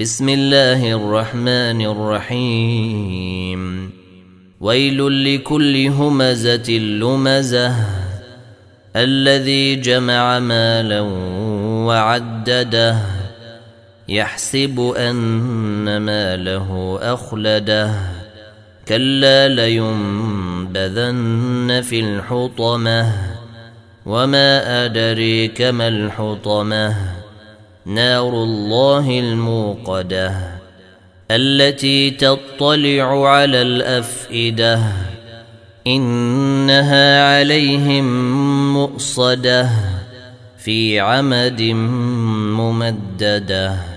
بسم الله الرحمن الرحيم. ويل لكل همزة لمزة. الذي جمع مالا وعدده. يحسب أن ماله أخلده. كلا لينبذن في الحطمة. وما أدريك ما الحطمة. نار الله الموقدة التي تطلع على الأفئدة. إنها عليهم مؤصدة في عمد ممددة.